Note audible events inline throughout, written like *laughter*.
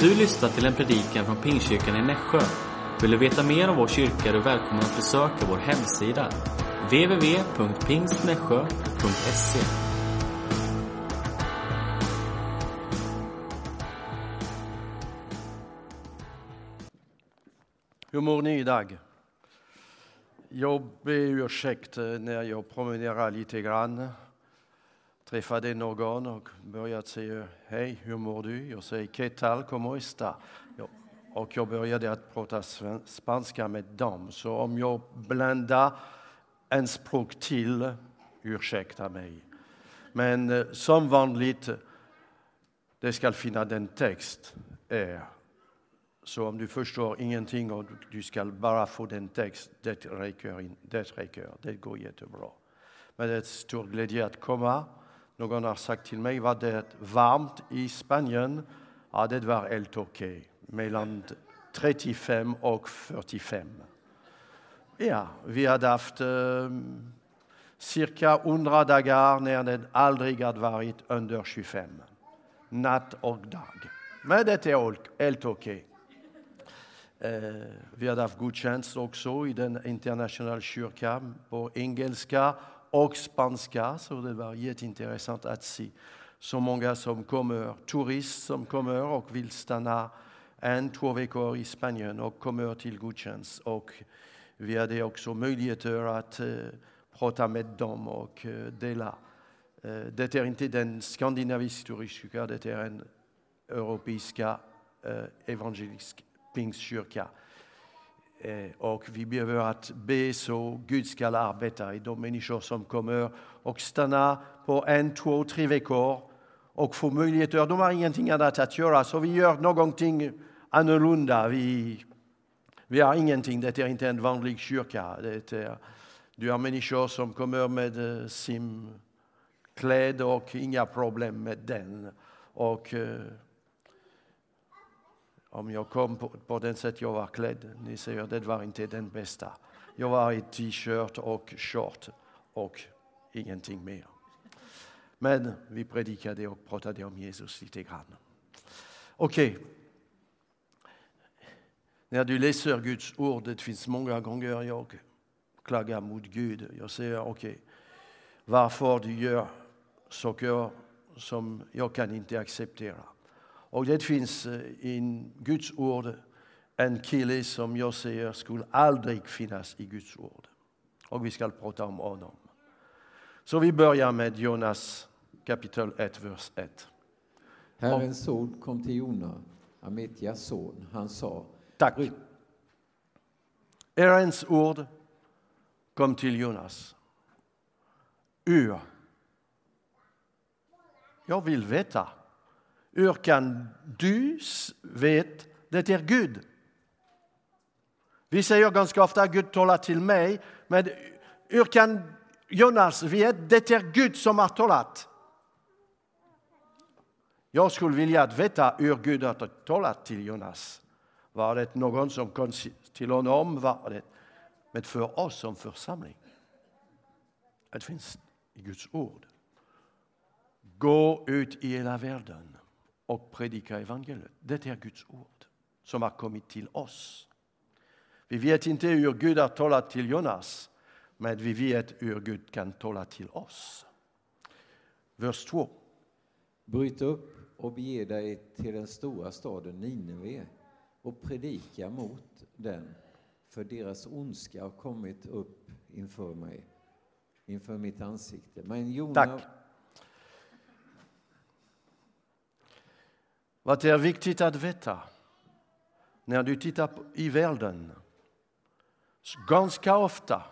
Du lyssnar till en predikan från Pingstkyrkan i Nässjö. Vill du veta mer om vår kyrka är du välkommen att besöka vår hemsida. www.pingstnässjö.se Hur mår ni idag? Jag ber ursäkt eh, när jag promenerar lite grann. Träffade någon och började säga hej, hur mår du? Jag säger ¿qué tal, cómo está? Och jag började att prata spanska med dem. Så om jag blandar en språk till, ursäkta mig. Men eh, som vanligt, det ska finnas den text är så om du förstår ingenting och du ska bara få den text, det räcker, det räcker, det går jättebra. Men det är stor glädje att komma. Någon har sagt till mig, var det varmt i Spanien? Ja, det var helt okej. Mellan 35 och 45. Ja, vi hade haft eh, cirka 100 dagar när det aldrig hade varit under 25. Natt och dag. Men det är helt okej. Eh, vi hade haft gudstjänst också i den internationella kyrkan på engelska och spanska, så det var jätteintressant att se så många som kommer, turister som kommer och vill stanna en, två veckor i Spanien och kommer till gudstjänst. Och vi hade också möjligheter att eh, prata med dem och eh, dela. Eh, det är inte den skandinaviska turistkyrkan, det är en europeiska eh, evangelisk pingstkyrka. Eh, och vi behöver att be så Gud ska arbeta i de människor som kommer och stanna på en, två, tre veckor och få möjligheter. De har ingenting annat att göra så vi gör någonting annorlunda. Vi, vi har ingenting, det är inte en vanlig kyrka. Det är, du har människor som kommer med eh, simkläder och inga problem med den. Och, eh, om jag kom på, på den sätt jag var klädd, ni säger det var inte den bästa. Jag var i t-shirt och short och ingenting mer. Men vi predikade och pratade om Jesus lite grann. Okej. När du läser Guds ord, det finns många gånger jag klagar mot Gud. Jag säger okej, varför du gör saker som jag kan inte acceptera. Och det finns i Guds ord en kille som jag säger skulle aldrig finnas i Guds ord. Och vi ska prata om honom. Så vi börjar med Jonas kapitel 1, vers 1. Herrens ord kom till Jona, Amitjas son. Han sa, Tack. Herrens ord kom till Jonas. Ur. Jag vill veta. Hur kan du veta det är Gud? Vi säger ganska ofta Gud talar till mig, men hur kan Jonas veta det är Gud som har talat? Jag skulle vilja veta hur Gud har talat till Jonas. Var det någon som kom till honom? Var det? Men för oss som församling, det finns i Guds ord. Gå ut i hela världen och predika evangeliet. Det är Guds ord som har kommit till oss. Vi vet inte hur Gud har talat till Jonas, men vi vet hur Gud kan tala till oss. Vers 2. Bryt upp och bege dig till den stora staden Nineve och predika mot den, för deras ondska har kommit upp inför mig, inför mitt ansikte. Men Jona... Tack. Vad är viktigt att veta när du tittar på, i världen? Ganska ofta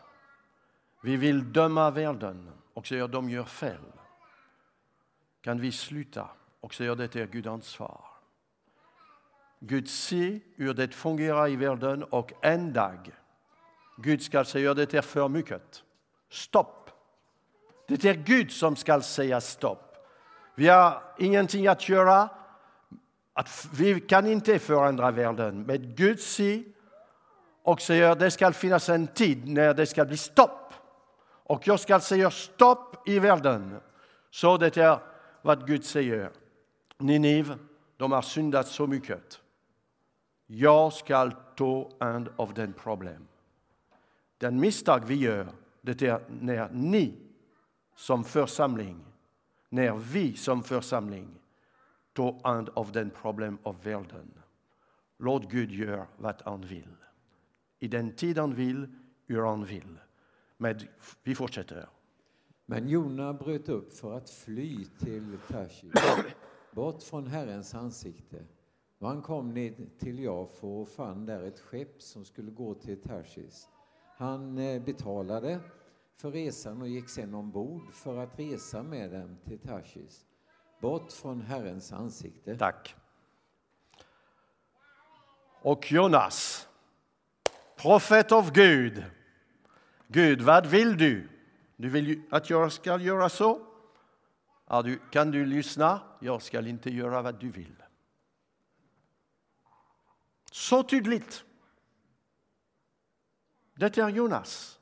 vi vill döma världen och säga att de gör fel. Kan vi sluta och säga att det är Guds ansvar? Gud ser hur det fungerar i världen och en dag Gud ska säga att det är för mycket. Stopp! Det är Gud som ska säga stopp. Vi har ingenting att göra. Att vi kan inte förändra världen, men Gud säger och säger att det ska finnas en tid när det ska bli stopp. Och jag ska säga stopp i världen. Så det är vad Gud säger. Ninive, de har syndat så mycket. Jag ska ta hand av den problem. Den misstag vi gör, det är när ni som församling, när vi som församling ta hand om den problem av världen. Låt Gud göra vad han vill. I den tid han vill, hur han vill. Men vi fortsätter. Men Jona bröt upp för att fly till Tarshish, bort från Herrens ansikte. Och han kom ner till Jafo och fann där ett skepp som skulle gå till Tarshish. Han eh, betalade för resan och gick sedan ombord för att resa med dem till Tarshish, bort från Herrens ansikte. Tack. Och Jonas, profet av Gud. Gud, vad vill du? Du vill att jag ska göra så? Kan du lyssna? Jag ska inte göra vad du vill. Så tydligt. Det är Jonas.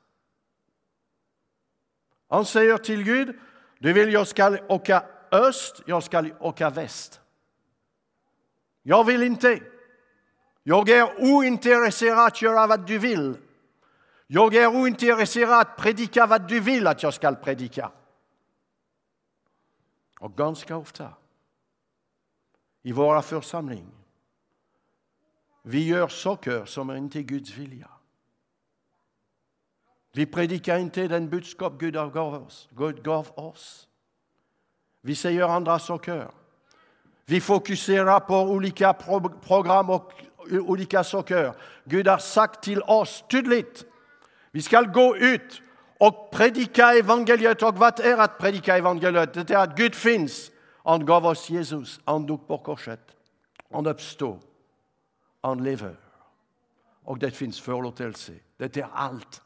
Han säger till Gud, du vill jag ska åka öst, jag ska åka väst. Jag vill inte. Jag är ointresserad att göra vad du vill. Jag är ointresserad att predika vad du vill att jag ska predika. Och ganska ofta i våra församling vi gör saker som är inte Guds vilja. Vi predikar inte den budskap Gud gav oss. Gud gav oss. Vi säger andra saker. Vi fokuserar på olika program och olika saker. Gud har sagt till oss tydligt, vi ska gå ut och predika evangeliet. Och vad är att predika evangeliet? Det är att Gud finns. Han gav oss Jesus, han dog på korset, han uppstod, han lever. Och det finns förlåtelse. Det är allt.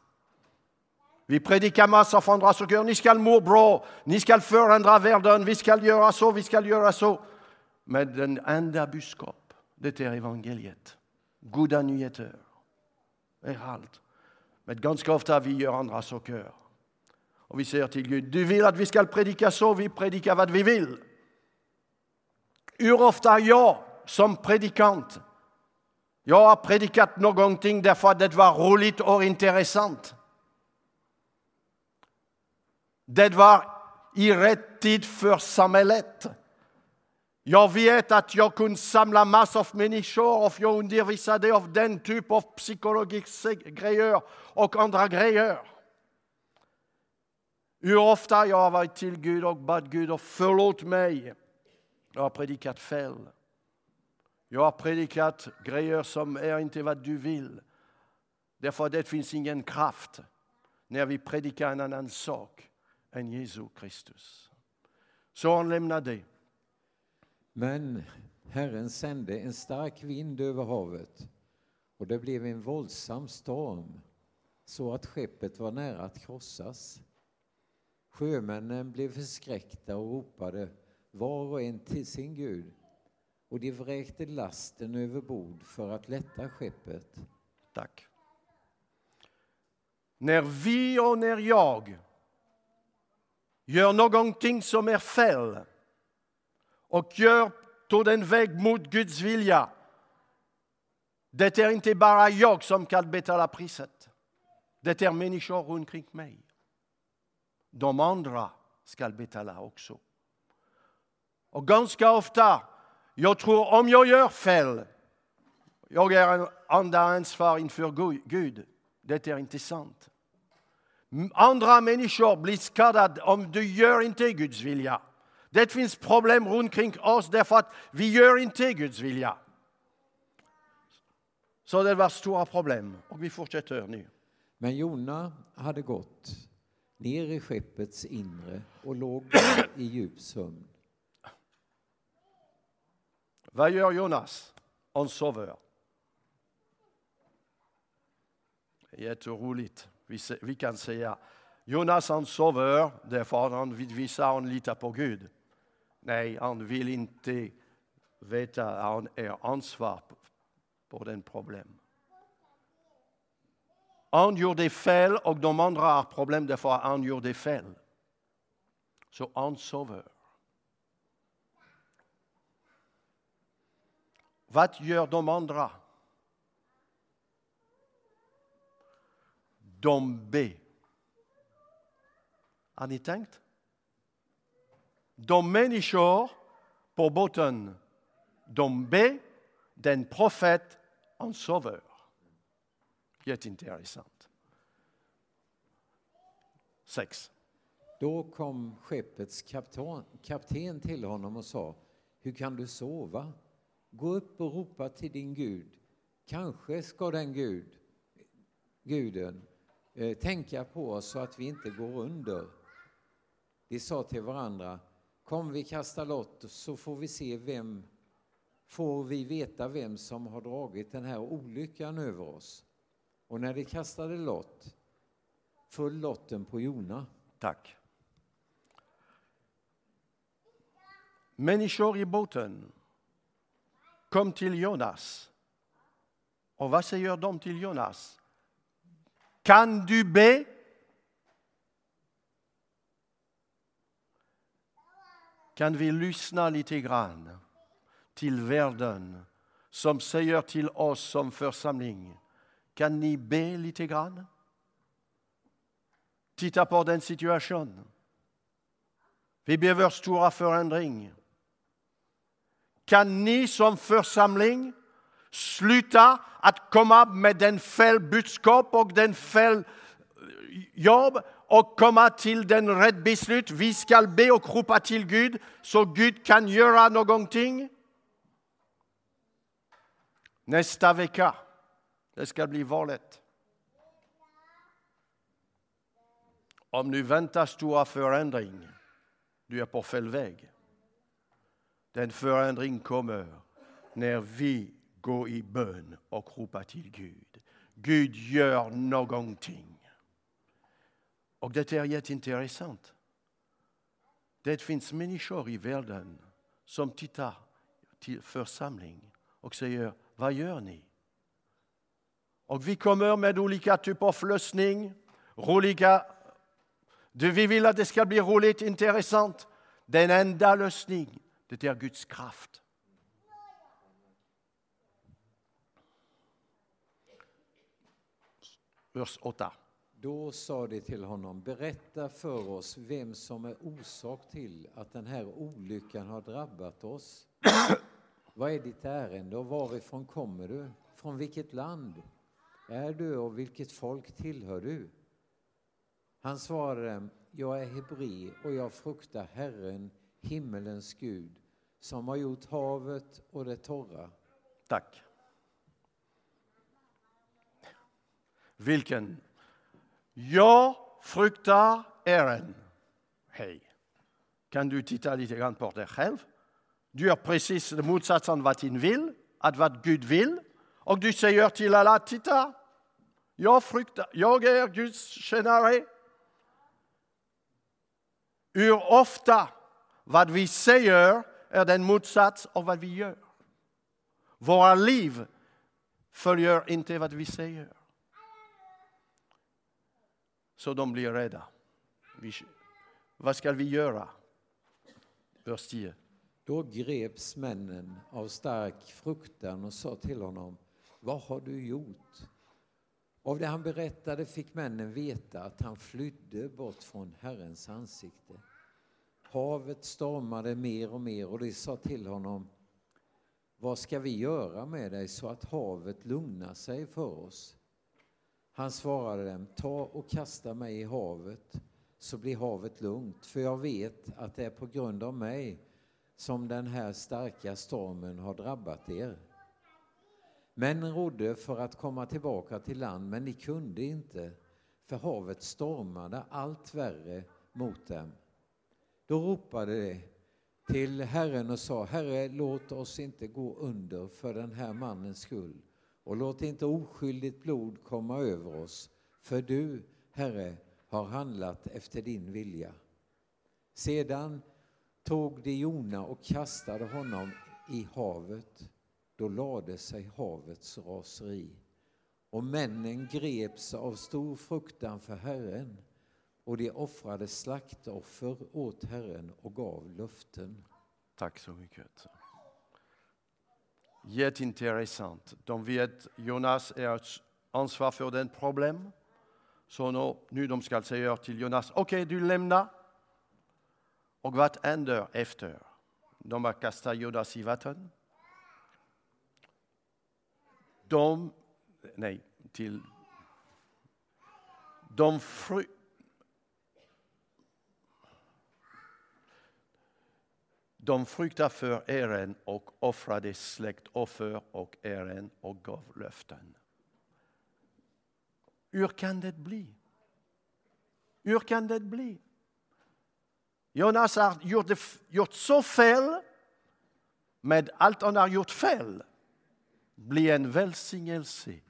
Vi predikar massa av andra saker. Ni ska må bra, ni ska förändra världen, vi ska göra så, vi ska göra så. Men den enda budskap, det är evangeliet. Goda nyheter. Det är allt. Men ganska ofta vi gör andra saker. Och vi säger till Gud, du vill att vi ska predika så, vi predikar vad vi vill. Hur ofta jag som predikant, jag har predikat någonting därför att det var roligt och intressant. Det var i rätt tid för samhället. Jag vet att jag kunde samla massor av människor och jag undervisade av den typ av psykologiska grejer och andra grejer. Hur ofta jag har varit till Gud och bad Gud och förlåt mig. Jag har predikat fel. Jag har predikat grejer som är inte vad du vill. Därför det finns ingen kraft när vi predikar en annan sak än Jesu Kristus. Så han lämnade. Men Herren sände en stark vind över havet och det blev en våldsam storm så att skeppet var nära att krossas. Sjömännen blev förskräckta och ropade var och en till sin Gud och de vräkte lasten över bord för att lätta skeppet. Tack. När vi och när jag gör någonting som är fel och gör på den väg mot Guds vilja. Det är inte bara jag som kan betala priset. Det är människor runt omkring mig. De andra ska betala också. Och ganska ofta, jag tror om jag gör fel, jag är en andra ansvar inför Gud. Det är inte sant. Andra människor blir skadade om du gör inte Guds vilja. Det finns problem runt omkring oss därför att vi gör inte Guds vilja. Så det var stora problem och vi fortsätter nu. Men Jona hade gått ner i skeppets inre och låg i djup sömn. Vad gör Jonas? Han sover. Jätteroligt. Vi, vi kan säga Jonas han sover därför att han vill visa att han litar på Gud. Nej, han vill inte veta att han är ansvar på den problem. Han gjorde fel och de andra har problem därför att han gjorde fel. Så han sover. vad gör de andra? De ber. Har ni tänkt? De människor på båten, de ber, den profet, han sover. Jätteintressant. Sex. Då kom skeppets kapten, kapten till honom och sa, hur kan du sova? Gå upp och ropa till din Gud. Kanske ska den Gud, guden eh, tänka på oss så att vi inte går under. De sa till varandra, kom vi kastar lott så får vi se vem, får vi veta vem som har dragit den här olyckan över oss. Och när de kastade lott föll lotten på Jona. Tack. Människor i båten kom till Jonas. Och vad säger de till Jonas? Kan du be? Kan vi lyssna lite grann till världen som säger till oss som församling, kan ni be lite grann? Titta på den situationen. Vi behöver stora förändring. Kan ni som församling sluta att komma med den fel budskap och den fel eh, jobb och komma till den rätt beslut. Vi ska be och ropa till Gud så Gud kan göra någonting. Nästa vecka, det ska bli valet. Om du väntar stora förändring, du är på fel väg. Den förändring kommer när vi Gå i bön och ropa till Gud. Gud gör någonting. Och det är jätteintressant. Det finns människor i världen som tittar till församling och säger, vad gör ni? Och vi kommer med olika typer av lösning, roliga vi vill att det ska bli roligt, intressant. Den enda lösningen, det är Guds kraft. Vers 8. Då sa de till honom, berätta för oss vem som är orsak till att den här olyckan har drabbat oss. *clears throat* Vad är ditt ärende och varifrån kommer du? Från vilket land är du och vilket folk tillhör du? Han svarade, jag är hebré och jag fruktar Herren, himmelens Gud, som har gjort havet och det torra. Tack. Vilken? Jag fruktar Herren. Hej. Kan du titta lite grann på dig själv? Du gör precis motsatsen vad din vill, att vad Gud vill. Och du säger till alla, titta, jag fruktar, jag är Guds tjänare. Hur ofta vad vi säger är den motsats av vad vi gör. Våra liv följer inte vad vi säger. Så de blir rädda. Vi, vad ska vi göra? Vers 10. Då greps männen av stark fruktan och sa till honom, vad har du gjort? Av det han berättade fick männen veta att han flydde bort från Herrens ansikte. Havet stormade mer och mer och de sa till honom Vad ska vi göra med dig så att havet lugnar sig för oss? Han svarade dem Ta och kasta mig i havet så blir havet lugnt för jag vet att det är på grund av mig som den här starka stormen har drabbat er. Männen rodde för att komma tillbaka till land, men de kunde inte, för havet stormade allt värre mot dem. Då ropade de till Herren och sa, Herre, låt oss inte gå under för den här mannens skull och låt inte oskyldigt blod komma över oss, för du, Herre, har handlat efter din vilja. Sedan tog de Jona och kastade honom i havet då lade sig havets raseri. Och männen greps av stor fruktan för Herren och de offrade slaktoffer åt Herren och gav löften. Tack så mycket. Jätteintressant. De vet Jonas är ansvarig för den problem. Så nu, nu de ska säga till Jonas, okej okay, du lämnar. Och vad händer efter? De har kastat Jonas i vatten. De, nej, till... De fry, De fruktade för Herren och offrade släktoffer och Herren och gav löften. Hur kan det bli? Hur kan det bli? Jonas har gjort, gjort så fel, med allt han har gjort fel, blir en välsignelse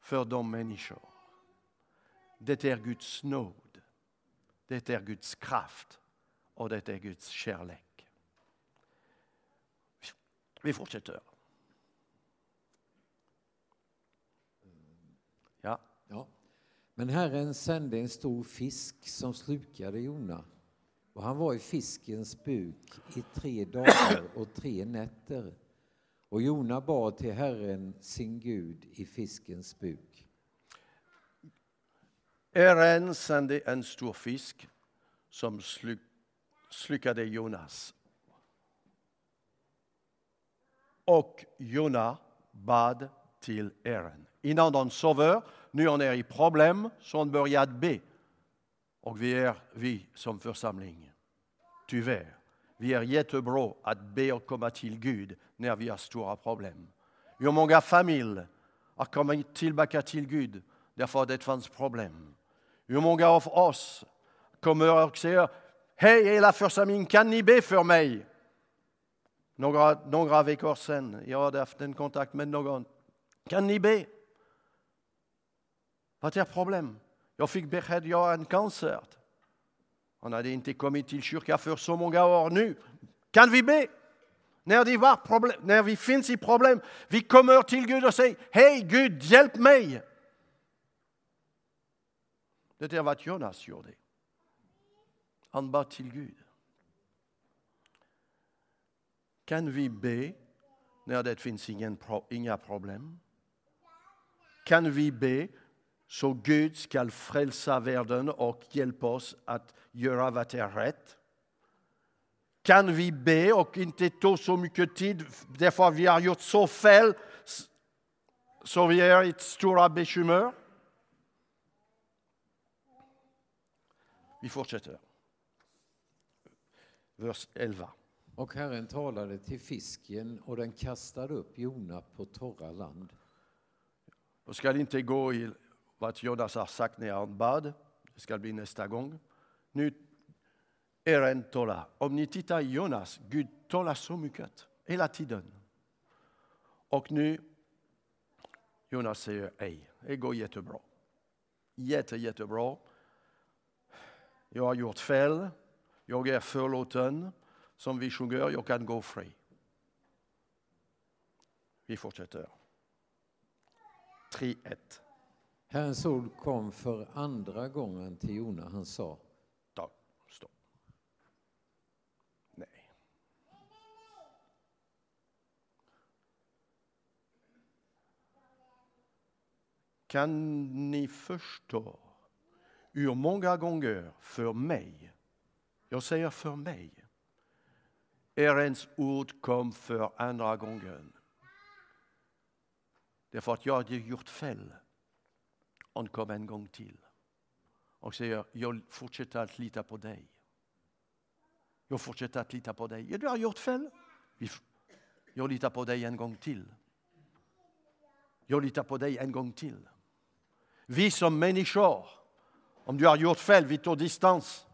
för de människor. Det är Guds nåd, det är Guds kraft och det är Guds kärlek. Vi fortsätter. Ja. ja. Men Herren sände en stor fisk som slukade Jona. Och han var i fiskens buk i tre dagar och tre nätter. Och Jona bad till Herren, sin Gud, i fiskens buk. Herren sände en stor fisk som sluk slukade Jonas. Och Jona bad till Herren. Innan de sover, nu han är i problem, så han började be. Och vi är vi som församling. Tyvärr, vi är jättebra att be och komma till Gud när vi har stora problem. Hur många familjer har kommit tillbaka till Gud därför att det fanns problem? Hur många av oss kommer och säger Hej hela församlingen, kan ni be för mig? Några, några veckor sedan, jag hade haft en kontakt med någon. Kan ni be? Vad är problemet? Jag fick besked, jag har en cancer. Han hade inte kommit till kyrkan för så många år nu? Kan vi be? När, det var problem, när vi finns i problem, vi kommer till Gud och säger Hej Gud, hjälp mig! Han bad till Gud. Kan vi be när det finns ingen, inga problem? Kan vi be så Gud ska frälsa världen och hjälpa oss att göra vad är rätt? Kan vi be och inte ta så mycket tid därför att vi har gjort så fel så vi är i stora bekymmer? Vi fortsätter vers 11. Och Herren talade till fisken och den kastade upp Jona på torra land. Jag ska inte gå i vad Jonas har sagt när han bad. Det ska bli nästa gång. Nu Herren talar. Om ni tittar i Jonas, Gud talar så mycket, hela tiden. Och nu Jonas säger hej, det går jättebra. Jätte, jättebra. Jag har gjort fel. Jag är förlåten, som vi sjunger, jag kan gå fri. Vi fortsätter. 3.1. Herrens ord kom för andra gången till Jona. Han sa Tack, stopp. Nej. Kan ni förstå hur många gånger för mig jag säger för mig. Herrens ord kom för andra gången. Därför att jag hade gjort fel. Han kom en gång till och säger, jag fortsätter att lita på dig. Jag fortsätter att lita på dig. Ja, du har gjort fel. Jag litar på dig en gång till. Jag litar på dig en gång till. Vi som människor, om du har gjort fel, vi tar distans.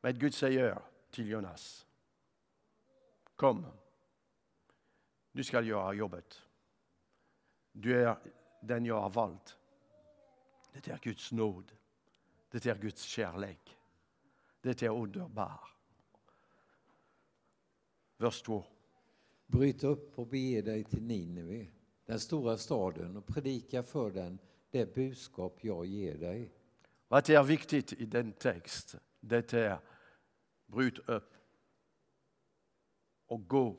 Men Gud säger till Jonas, kom, du ska göra jobbet. Du är den jag har valt. Det är Guds nåd. Det är Guds kärlek. Det är underbart. Vers 2. Bryt upp och bege dig till Nineve, den stora staden, och predika för den det budskap jag ger dig. Vad är viktigt i den text? Det är bryt upp och gå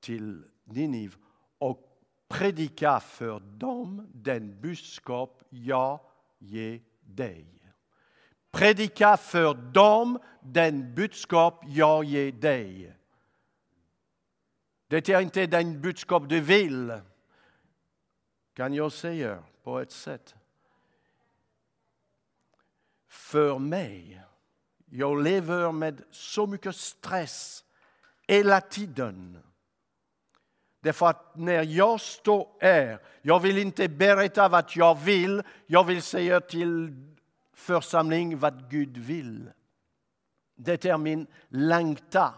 till Ninive och predika för dem den budskap jag ger dig. Predika för dem den budskap jag ger dig. Det är inte den budskap du vill, kan jag säga på ett sätt. För mig, jag lever med så mycket stress hela tiden. Därför att när jag står här, jag vill inte berätta vad jag vill, jag vill säga till församlingen vad Gud vill. Det är min längtan.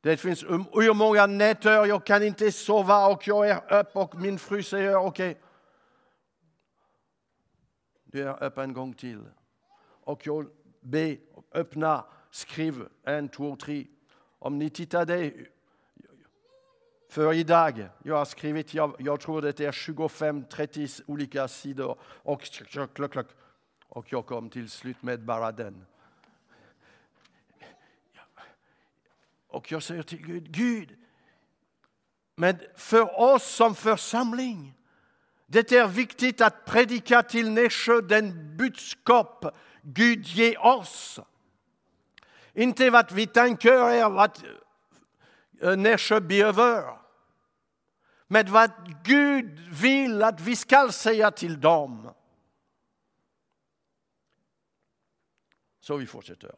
Det finns um- hur många nätter jag kan inte sova och jag är upp och min fru säger okej. Okay, du är upp en gång till. Och jag ber, öppna, skriv en, två, tre. Om ni tittade för idag, jag har skrivit, jag, jag tror det är 25-30 olika sidor och, och jag kom till slut med bara den. Och jag säger till Gud, Gud, men för oss som församling, det är viktigt att predika till Nässjö den budskap Gud ger oss. Inte vad vi tänker är vad eh, Nässjö behöver. Men vad Gud vill att vi ska säga till dem. Så vi fortsätter.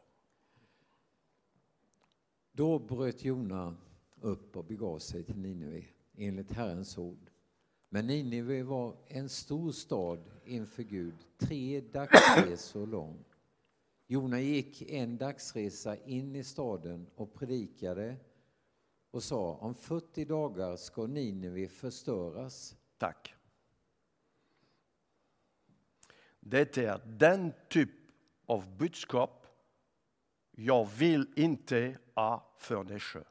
Då bröt Jona upp och begav sig till Nineve enligt Herrens ord. Men Nineve var en stor stad inför Gud, tre dagsresor lång. Jona gick en dagsresa in i staden och predikade och sa om 40 dagar ska Nineve förstöras. Tack. Det är den typ av budskap jag vill inte ha för Nässjö.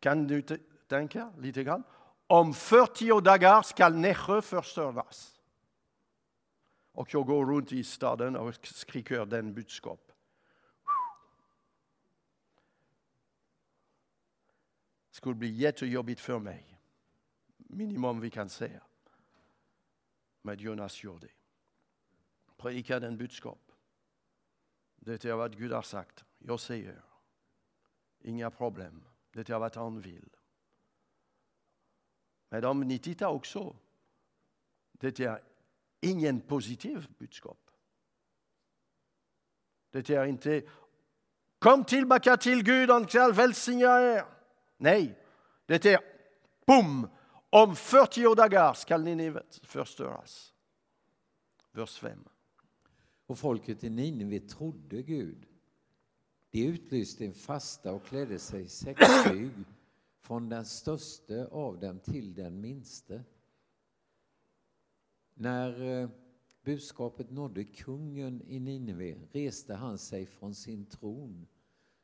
Kan du tänka lite grann? Om 40 dagar ska Nässjö förstöras. Och jag går runt i staden och skriker den budskap. Det skulle bli jättejobbigt för mig. Minimum vi kan säga. Men Jonas gjorde det. Predika den budskap. Det är vad Gud har sagt. Jag säger. Inga problem. Det är vad han vill. Men om ni tittar också. Det är ingen positiv budskap. Det är inte kom tillbaka till Gud, han ska välsigna er. Nej, det är boom, om 40 dagar skall Nineve förstöras. Vers 5. Och folket i Nineve trodde Gud. De utlyste en fasta och klädde sig i säcktyg från den störste av dem till den minste. När eh, budskapet nådde kungen i Nineve reste han sig från sin tron,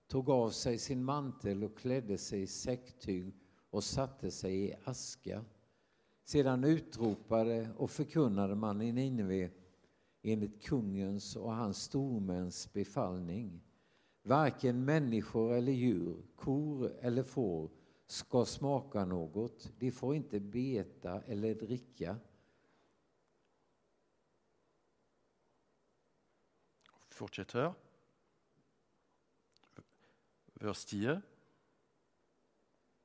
tog av sig sin mantel och klädde sig i säcktyg och satte sig i aska. Sedan utropade och förkunnade man i Nineve enligt kungens och hans stormäns befallning. Varken människor eller djur, kor eller får ska smaka något. De får inte beta eller dricka. Fortsätter. Vers 10.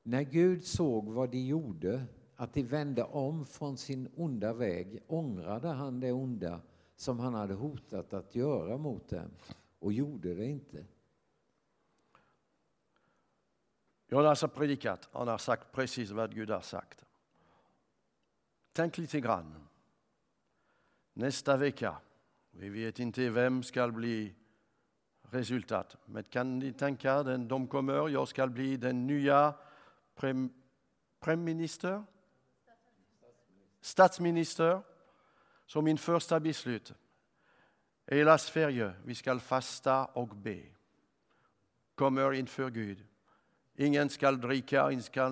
När Gud såg vad de gjorde, att de vände om från sin onda väg, ångrade han det onda som han hade hotat att göra mot dem och gjorde det inte. Jonas har alltså predikat, han har sagt precis vad Gud har sagt. Tänk lite grann. Nästa vecka, vi vet inte vem ska bli resultat. Men kan ni tänka, den, de kommer, jag ska bli den nya prem, premiärminister? Statsminister. Så min första beslut. Hela Sverige, vi ska fasta och be. Kommer inför Gud. Ingen ska dricka,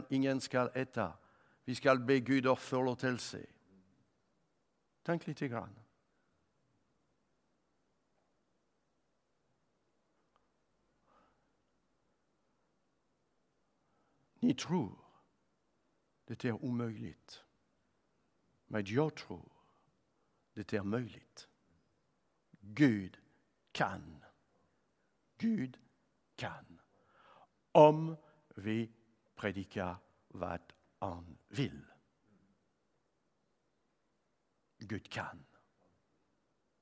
ingen ska äta. Vi ska be Gud om förlåtelse. Tänk lite grann. Ni tror det är omöjligt. Men jag tror det är möjligt. Gud kan. Gud kan. Om vi predikar vad han vill. Gud kan.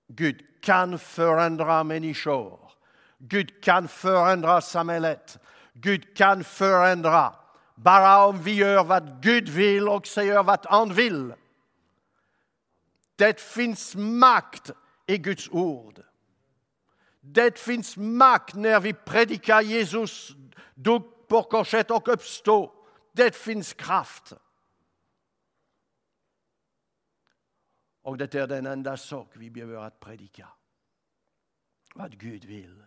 Gud kan förändra människor. Gud kan förändra samhället. Gud kan förändra bara om vi gör vad Gud vill och säger vad han vill. Det finns makt i Guds ord. Det finns makt när vi predikar Jesus dog på korset och uppstå, Det finns kraft. Och det är den enda sak vi behöver att predika. Vad Gud vill.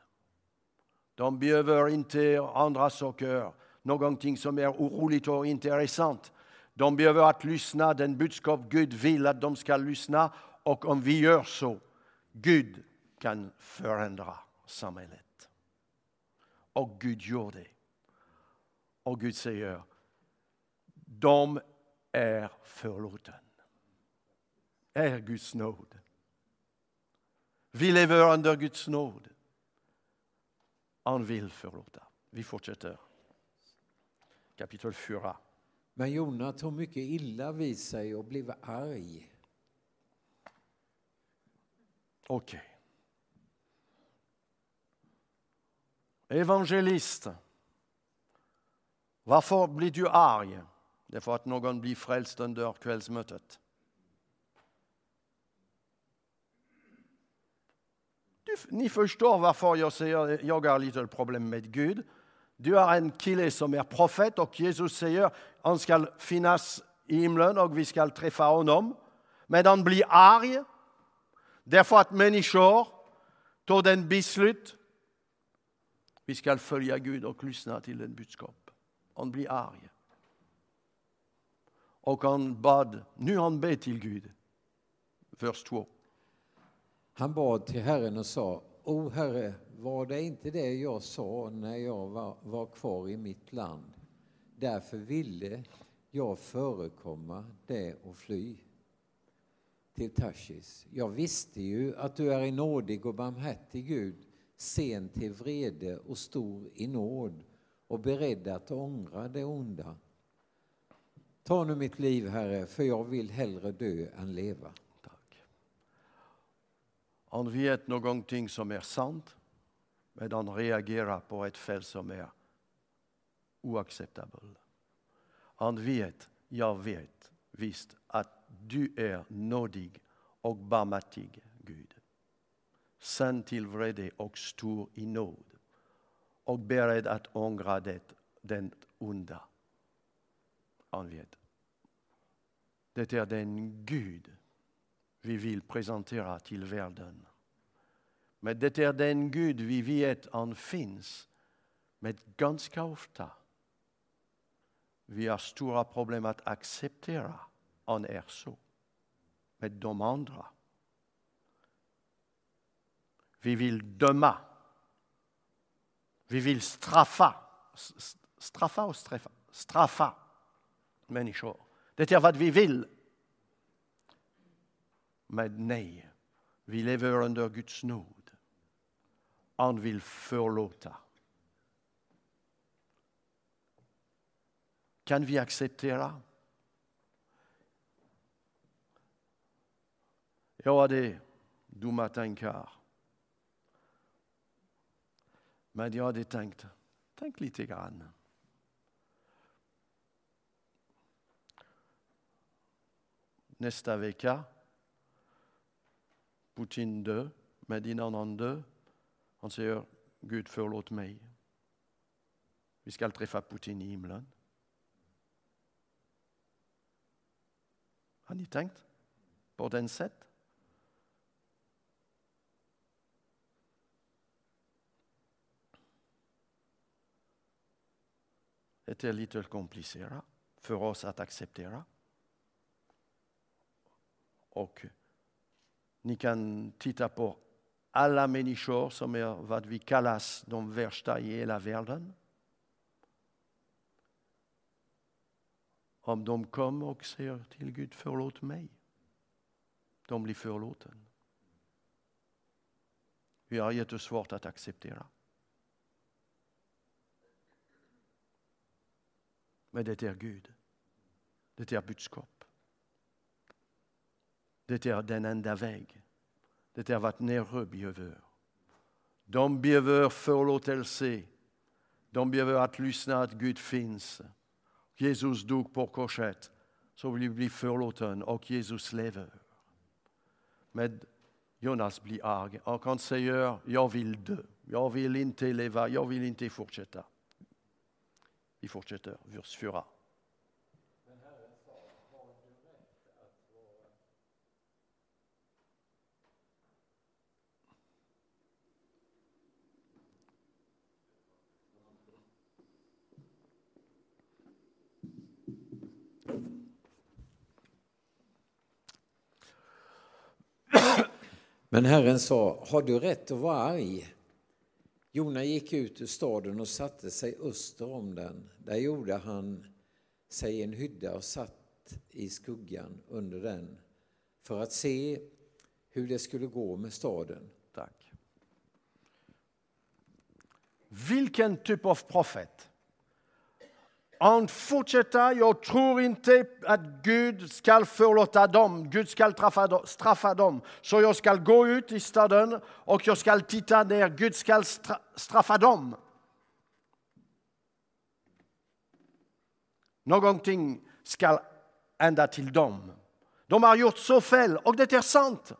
De behöver inte andra saker, någonting som är oroligt och intressant. De behöver att lyssna den budskap Gud vill att de ska lyssna och om vi gör så, Gud kan förändra samhället. Och Gud gjorde det. Och Gud säger, de är förlåten. Är Guds nåd. Vi lever under Guds nåd. Han vill förlåta. Vi fortsätter. Kapitel 4. Men Jona tog mycket illa vid sig och blev arg. Okej. Okay. Evangelist. Varför blir du arg? Det är för att någon blir frälst under kvällsmötet. Ni förstår varför jag säger jag har lite problem med Gud. Du har en kille som är profet och Jesus säger att han ska finnas i himlen och vi ska träffa honom. Men han blir arg därför att människor tar den beslut. Vi ska följa Gud och lyssna till den budskap. Han blir arg. Och han bad, nu han ber till Gud. Vers 2. Han bad till Herren och sa, O Herre, var det inte det jag sa när jag var, var kvar i mitt land? Därför ville jag förekomma det och fly till Tarsis. Jag visste ju att du är en nådig och barmhärtig Gud, sen till vrede och stor i nåd och beredd att ångra det onda. Ta nu mitt liv, Herre, för jag vill hellre dö än leva. Tack. Han vet någonting som är sant, men han reagerar på ett fel som är oacceptabelt. Han vet, jag vet visst att du är nådig och barmhärtig, Gud. Sänd till vrede och stor i nåd och beredd att ångra det, den onda. Han vet. Det är den Gud vi vill presentera till världen. Men det är den Gud vi vet han finns. Men ganska ofta vi har stora problem att acceptera han är så. Med de andra. Vi vill döma. Vi vill straffa. Straffa och straffa. Straffa människor. Det är vad vi vill. Men nej, vi lever under Guds nåd. Han vill förlåta. Kan vi acceptera? Jag hade dumma tankar. Men jag hade tänkt, tänk lite grann. Nästa vecka, Putin dör, men innan han dör, han säger Gud förlåt mig. Vi ska träffa Putin i himlen. Har ni tänkt på den sätt? Det är lite komplicerat för oss att acceptera. Och ni kan titta på alla människor som är vad vi kallar de värsta i hela världen. om de kommer och säger till Gud förlåt mig. De blir förlåten. Vi har jättesvårt att acceptera. Men det är Gud. Det är budskap. Det är den enda väg. Det är vad Nere behöver. De behöver förlåtelse. De behöver att lyssna att Gud finns. Jesus dog på korset så vi blir förlåten och Jesus lever. Men Jonas blir arg och han säger jag vill dö. Jag vill inte leva, jag vill inte fortsätta. Vi fortsätter, vers 4. Men Herren sa, har du rätt att vara arg? Jona gick ut ur staden och satte sig öster om den. Där gjorde han sig en hydda och satt i skuggan under den för att se hur det skulle gå med staden. Tack. Vilken typ av profet? Han fortsätter, jag tror inte att Gud ska förlåta dem, Gud ska straffa, straffa dem. Så jag ska gå ut i staden och jag ska titta där Gud ska straffa dem. Någonting ska hända till dem. De har gjort så fel och det är sant.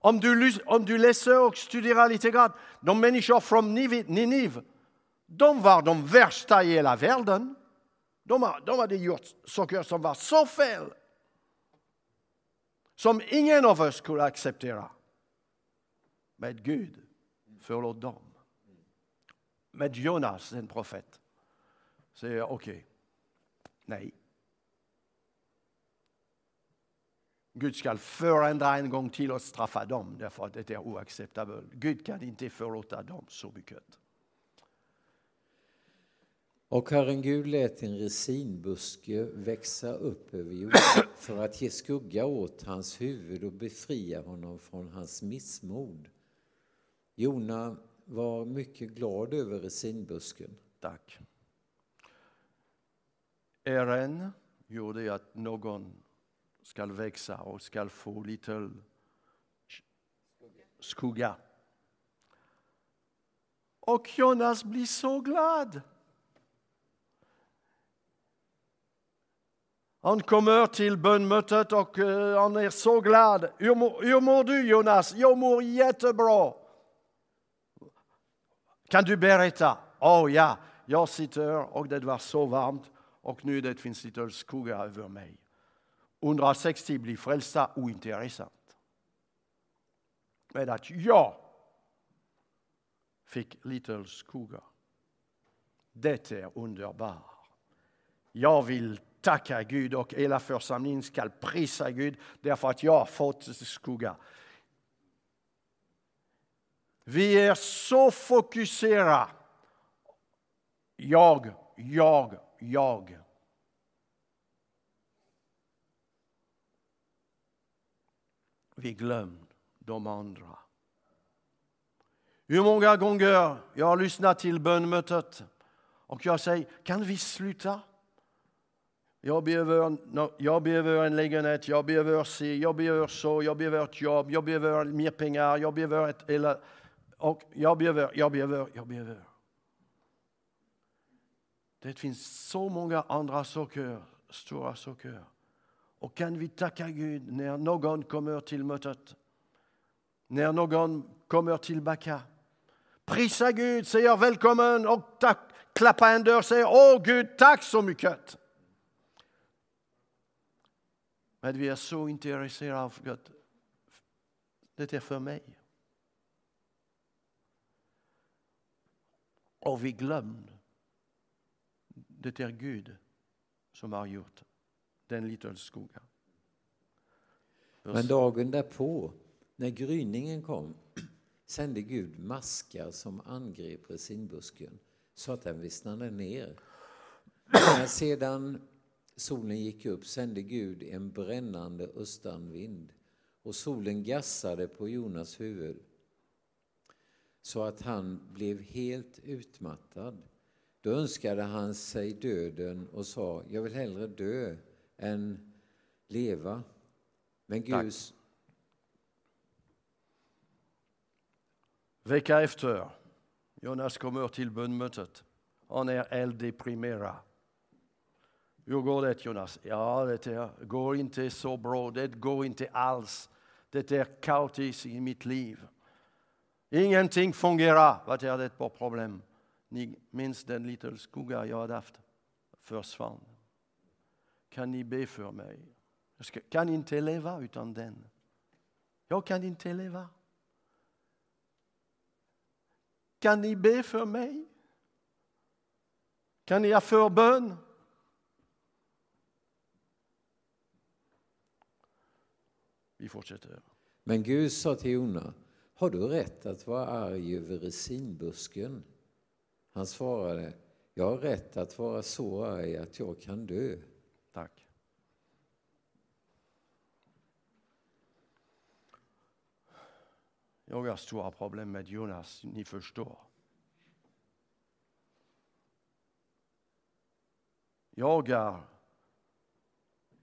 Om du, om du läser och studerar lite grann, de människor från Ninive, de var de värsta i hela världen. De, de hade gjort saker som var så fel som ingen av oss skulle acceptera. Men Gud förlåt dem. Men Jonas, en profet, säger okej, okay, nej. Gud ska förändra en gång till och straffa dem därför att det är oacceptabelt. Gud kan inte förlåta dem så mycket. Och Herren Gud lät en resinbuske växa upp över jorden för att ge skugga åt hans huvud och befria honom från hans missmod. Jona var mycket glad över resinbusken. Tack. Ären gjorde att någon ska växa och ska få lite skugga. Och Jonas blir så glad. Han kommer till bönmötet och eh, han är så glad. Hur mår, hur mår du Jonas? Jag mår jättebra. Kan du berätta? Åh oh, ja, jag sitter och det var så varmt och nu det finns lite skugga över mig. 160 blir frälsta ointressant. Men att jag fick lite skugga. Det är underbart. Jag vill tacka Gud och hela församlingen ska prisa Gud därför att jag har fått skugga. Vi är så fokuserade. Jag, jag, jag. Vi glömde de andra. Hur många gånger jag har lyssnat till bönmötet och jag säger, kan vi sluta? Jag behöver, jag behöver en lägenhet, jag behöver se, jag behöver så, jag behöver ett jobb, jag behöver mer pengar, jag behöver ett... Eller, och jag behöver, jag behöver, jag behöver. Det finns så många andra saker, stora saker. Och kan vi tacka Gud när någon kommer till mötet? När någon kommer tillbaka? Prisa Gud, säger välkommen och tack, klappa en dörr och säger åh Gud, tack så mycket. Men vi är så intresserade av Gud. det är för mig. Och vi glömde. Det är Gud som har gjort den lilla skogen. Men dagen därpå, när gryningen kom, sände Gud maskar som angrep resinbusken så att den vissnade ner. När sedan solen gick upp sände Gud en brännande östanvind och solen gassade på Jonas huvud så att han blev helt utmattad. Då önskade han sig döden och sa, jag vill hellre dö än leva. Men Gud... Vecka efter, Jonas kommer till bönmötet. Han är elddeprimerad. Hur går det Jonas? Ja, det går inte så bra. Det går inte alls. Det är kaotiskt i mitt liv. Ingenting fungerar. Vad är det för problem? Ni minns den lilla skugga jag hade haft? Försvann. Kan ni be för mig? Jag kan inte leva utan den. Jag kan inte leva. Kan ni be för mig? Kan ni ha förbön? Vi fortsätter. Men Gud sa till Jona, har du rätt att vara arg över resinbusken? Han svarade, jag har rätt att vara så arg att jag kan dö. Tack. Jag har stora problem med Jonas, ni förstår. Jag är,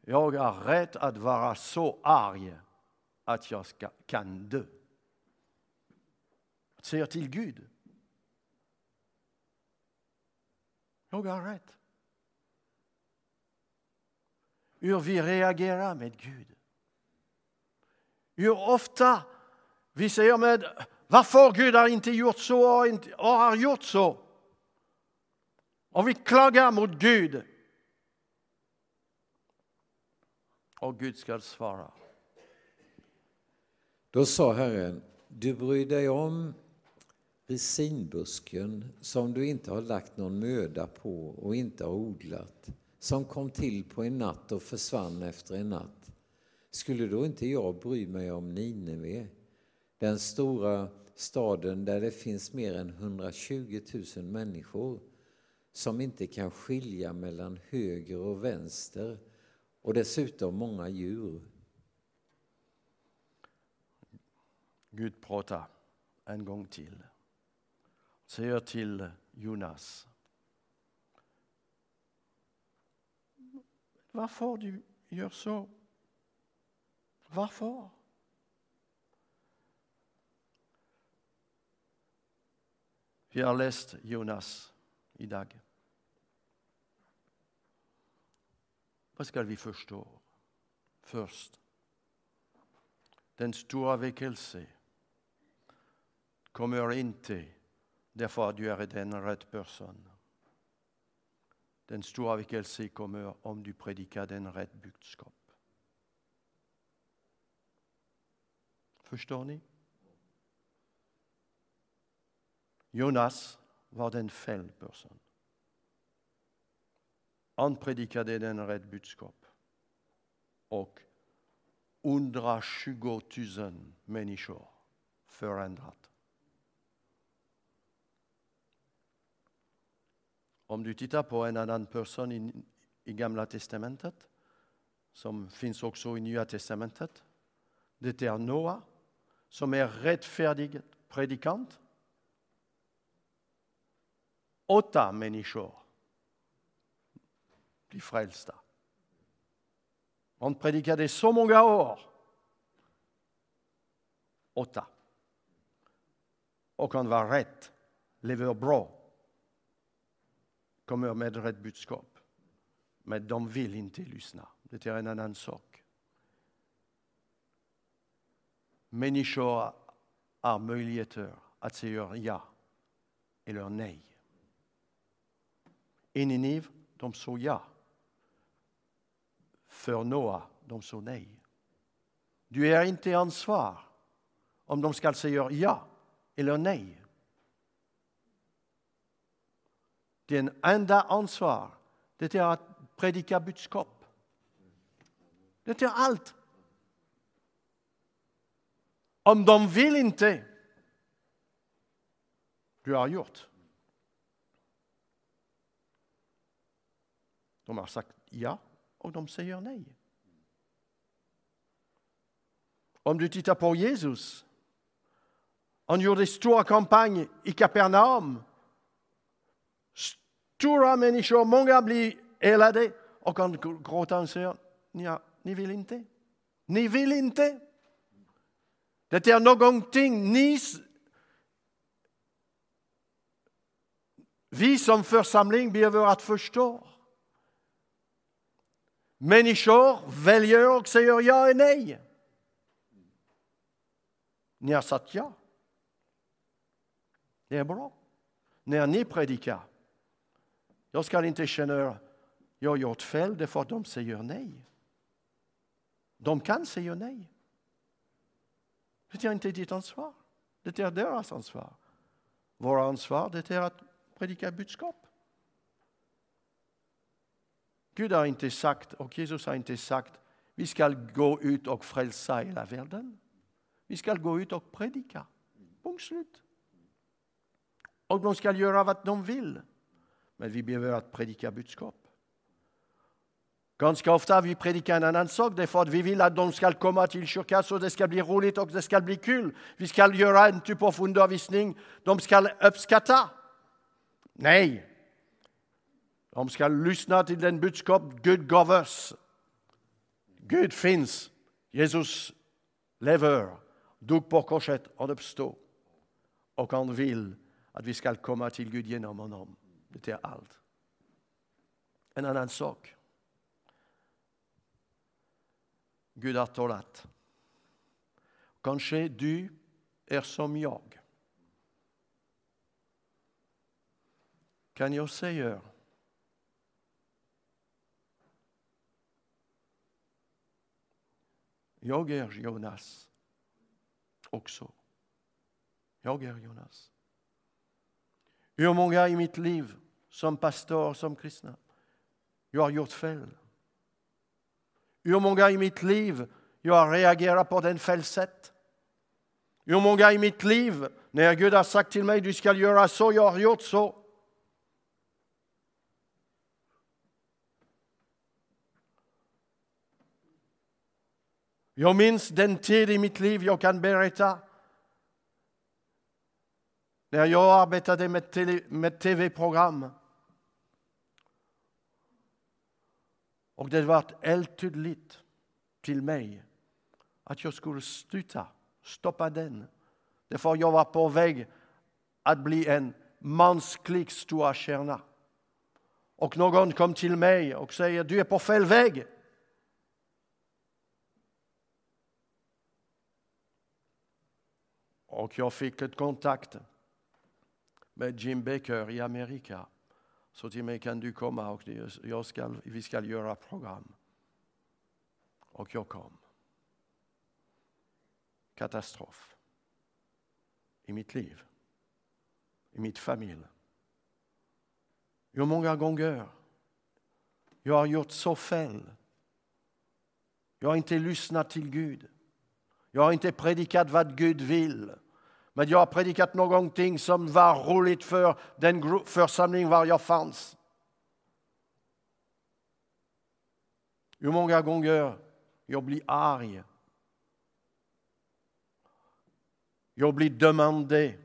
jag är rädd att vara så arg att jag ska, kan dö. Jag säger till Gud. Jag har rätt. Hur vi reagerar med Gud. Hur ofta vi säger med varför Gud har inte gjort så och har gjort så. Och vi klagar mot Gud. Och Gud ska svara. Då sa Herren, du bryr dig om resinbusken som du inte har lagt någon möda på och inte har odlat, som kom till på en natt och försvann efter en natt. Skulle då inte jag bry mig om Nineve, den stora staden där det finns mer än 120 000 människor som inte kan skilja mellan höger och vänster och dessutom många djur. Gud pratar en gång till. Säger till Jonas. Varför du gör så? Varför? Vi har läst Jonas idag. Vad ska vi förstå? Först, den stora väckelsen kommer inte därför att du är den rätt person. Den stora väckelsen kommer om du predikar den rätt budskap. Förstår ni? Jonas var den fel person. Han predikade den rätt budskap. Och 120 000 människor förändrat. Om du tittar på en annan person i, i Gamla testamentet, som finns också i Nya testamentet, det är Noa, som är rättfärdig predikant. Åtta människor blir frälsta. Han predikade så många år. Åtta. Och han var rätt, lever bra, kommer med rätt budskap. Men de vill inte lyssna. Det är en annan sak. Människor har möjligheter att säga ja eller nej. I Ninive, de sa ja. För Noa, de sa nej. Du är inte ansvar om de ska säga ja eller nej. Den enda ansvar, det är att predika budskap. Det är allt. Om de vill inte, du har gjort. De har sagt ja och de säger nej. Om du tittar på Jesus, han gjorde stora kampanj i Kapernaum. Stora människor, många blir elade och kan gråter och säger, ja, ni vill inte. Ni vill inte. Det är någonting ni vi som församling behöver att förstå. Människor väljer och säger ja och nej. Ni har sagt ja. Det är bra. När ni predikar, jag ska inte känna att jag har gjort fel därför att de säger nej. De kan säga nej. Det är inte ditt ansvar. Det är deras ansvar. Vårt ansvar det är att predika budskap. Gud har inte sagt, och Jesus har inte sagt, vi ska gå ut och frälsa hela världen. Vi ska gå ut och predika. Punkt slut. Och de ska göra vad de vill. Men vi behöver att predika budskap. Ganska ofta vi predikar en annan sak därför att vi vill att de ska komma till kyrkan så det ska bli roligt och det ska bli kul. Vi ska göra en typ av undervisning de ska uppskatta. Nej. De ska lyssna till den budskap Gud gav oss. Gud finns. Jesus lever, dog på korset och uppstod. Och han vill att vi ska komma Gud. Det är allt. En annan sak. Gud har talat. Kanske du är som jag. Kan jag säga Jag är Jonas också. Jag är Jonas. Hur många i mitt liv som pastor, som kristna, jag har gjort fel. Hur många i mitt liv jag har reagerat på den fel sätt. Hur många i mitt liv, när Gud har sagt till mig du ska göra så, jag har gjort så. Jag minns den tid i mitt liv jag kan berätta när jag arbetade med, med tv-program. Och det var helt tydligt till mig att jag skulle sluta, stoppa den. Därför jag var på väg att bli en mänsklig stor stjärna. Och någon kom till mig och säger du är på fel väg. Och jag fick ett kontakt med Jim Baker i Amerika. Så till mig kan du komma och jag ska, vi ska göra program. Och jag kom. Katastrof. I mitt liv. I mitt familj. Hur många gånger jag har gjort så fel. Jag har inte lyssnat till Gud. Jag har inte predikat vad Gud vill. Men jag har predikat någonting som var roligt för den församling var jag fanns. Hur många gånger jag blir arg. Jag blir dömande.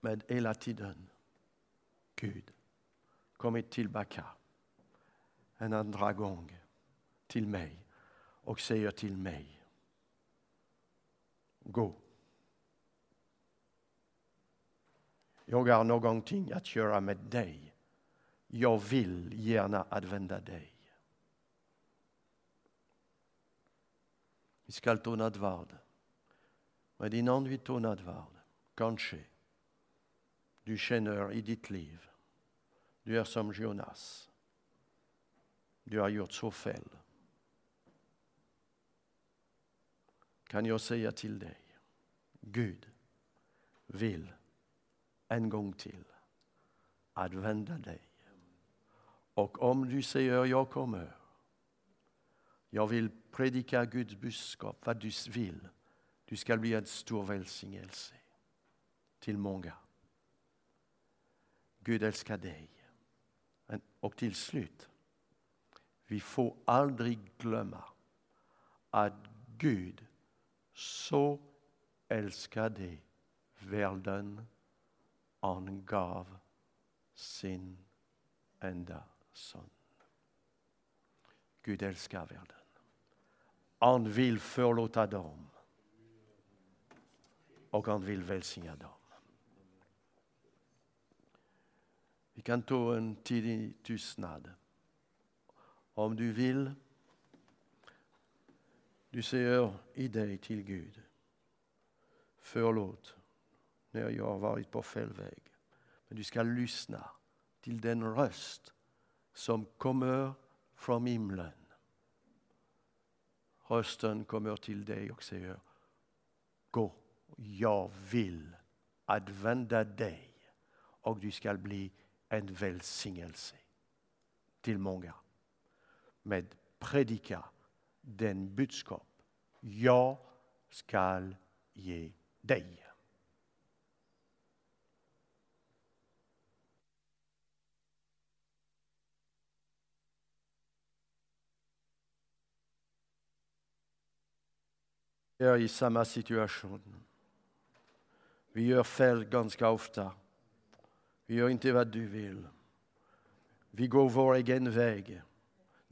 Men hela tiden, Gud, kommit tillbaka en andra gång till mig och säger till mig Gå. Jag har någonting att göra med dig. Jag vill gärna använda dig. Vi ska ta nattvard. Men innan vi tar nattvard, kanske du känner i ditt liv, du är som Jonas. Du har gjort så fel. Kan jag säga till dig, Gud vill en gång till använda dig. Och om du säger jag kommer, jag vill predika Guds budskap, vad du vill, du ska bli en stor välsignelse till många. Gud älskar dig. Och till slut, vi får aldrig glömma att Gud så älskade världen han gav sin enda son. Gud älskar världen. Han vill förlåta dem och han vill välsigna dem. Vi kan ta en tidig tystnad. Om du vill, du säger i dig till Gud. Förlåt när jag har varit på fel väg. Men du ska lyssna till den röst som kommer från himlen. Rösten kommer till dig och säger Gå, jag vill använda dig och du ska bli en välsignelse till många. Med predika den budskap jag skall ge dig. är i samma situation. Vi gör fel ganska ofta. Vi gör inte vad du vill. Vi går vår egen väg.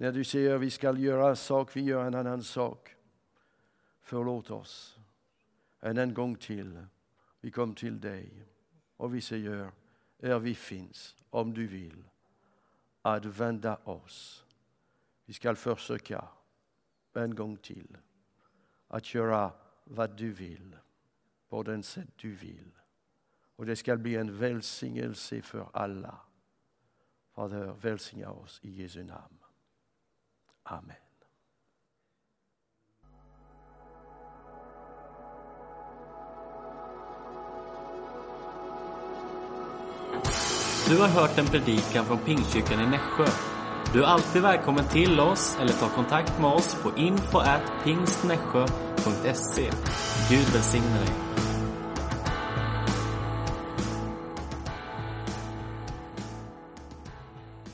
När du säger att vi ska göra en sak, vi gör en annan sak. Förlåt oss. En, en gång till. Vi kom till dig och vi säger, här vi finns, om du vill, att vända oss. Vi ska försöka en gång till att göra vad du vill, på den sätt du vill. Och det ska bli en välsignelse för alla. Fader, välsigna oss i Jesu namn. Amen. Du har hört en predikan från Pingstkyrkan i Nässjö. Du är alltid välkommen till oss eller ta kontakt med oss på info at pingstnässjö.se. Gud välsigne dig.